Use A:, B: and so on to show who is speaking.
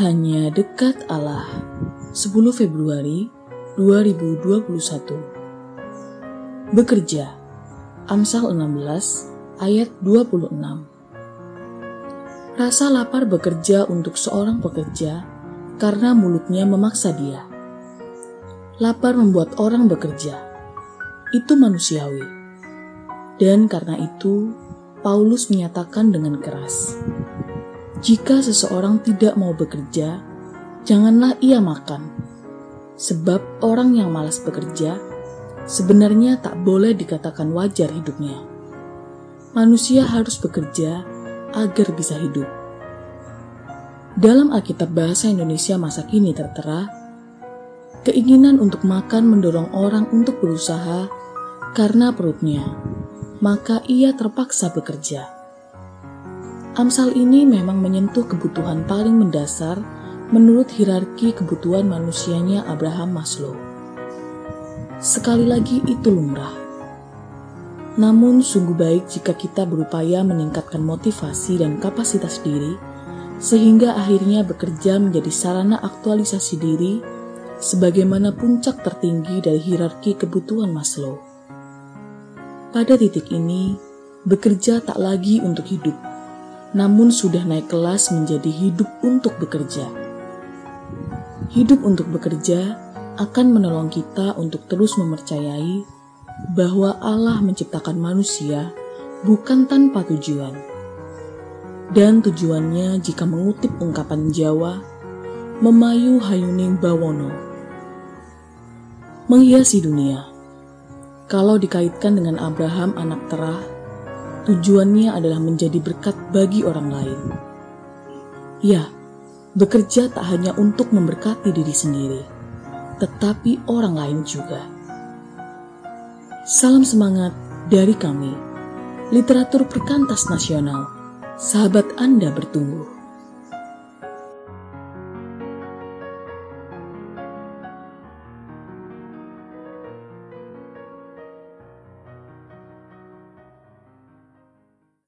A: Hanya dekat Allah 10 Februari 2021 Bekerja Amsal 16 ayat 26 Rasa lapar bekerja untuk seorang pekerja karena mulutnya memaksa dia. Lapar membuat orang bekerja. Itu manusiawi. Dan karena itu, Paulus menyatakan dengan keras, jika seseorang tidak mau bekerja, janganlah ia makan. Sebab orang yang malas bekerja sebenarnya tak boleh dikatakan wajar hidupnya. Manusia harus bekerja agar bisa hidup. Dalam Alkitab Bahasa Indonesia masa kini tertera, keinginan untuk makan mendorong orang untuk berusaha karena perutnya, maka ia terpaksa bekerja. Amsal ini memang menyentuh kebutuhan paling mendasar menurut hierarki kebutuhan manusianya Abraham Maslow. Sekali lagi itu lumrah. Namun sungguh baik jika kita berupaya meningkatkan motivasi dan kapasitas diri sehingga akhirnya bekerja menjadi sarana aktualisasi diri sebagaimana puncak tertinggi dari hierarki kebutuhan Maslow. Pada titik ini, bekerja tak lagi untuk hidup, namun sudah naik kelas menjadi hidup untuk bekerja. Hidup untuk bekerja akan menolong kita untuk terus mempercayai bahwa Allah menciptakan manusia bukan tanpa tujuan. Dan tujuannya jika mengutip ungkapan Jawa, memayu hayuning bawono. Menghiasi dunia. Kalau dikaitkan dengan Abraham anak terah, Tujuannya adalah menjadi berkat bagi orang lain. Ya, bekerja tak hanya untuk memberkati diri sendiri, tetapi orang lain juga. Salam semangat dari kami, literatur perkantas nasional. Sahabat Anda bertumbuh.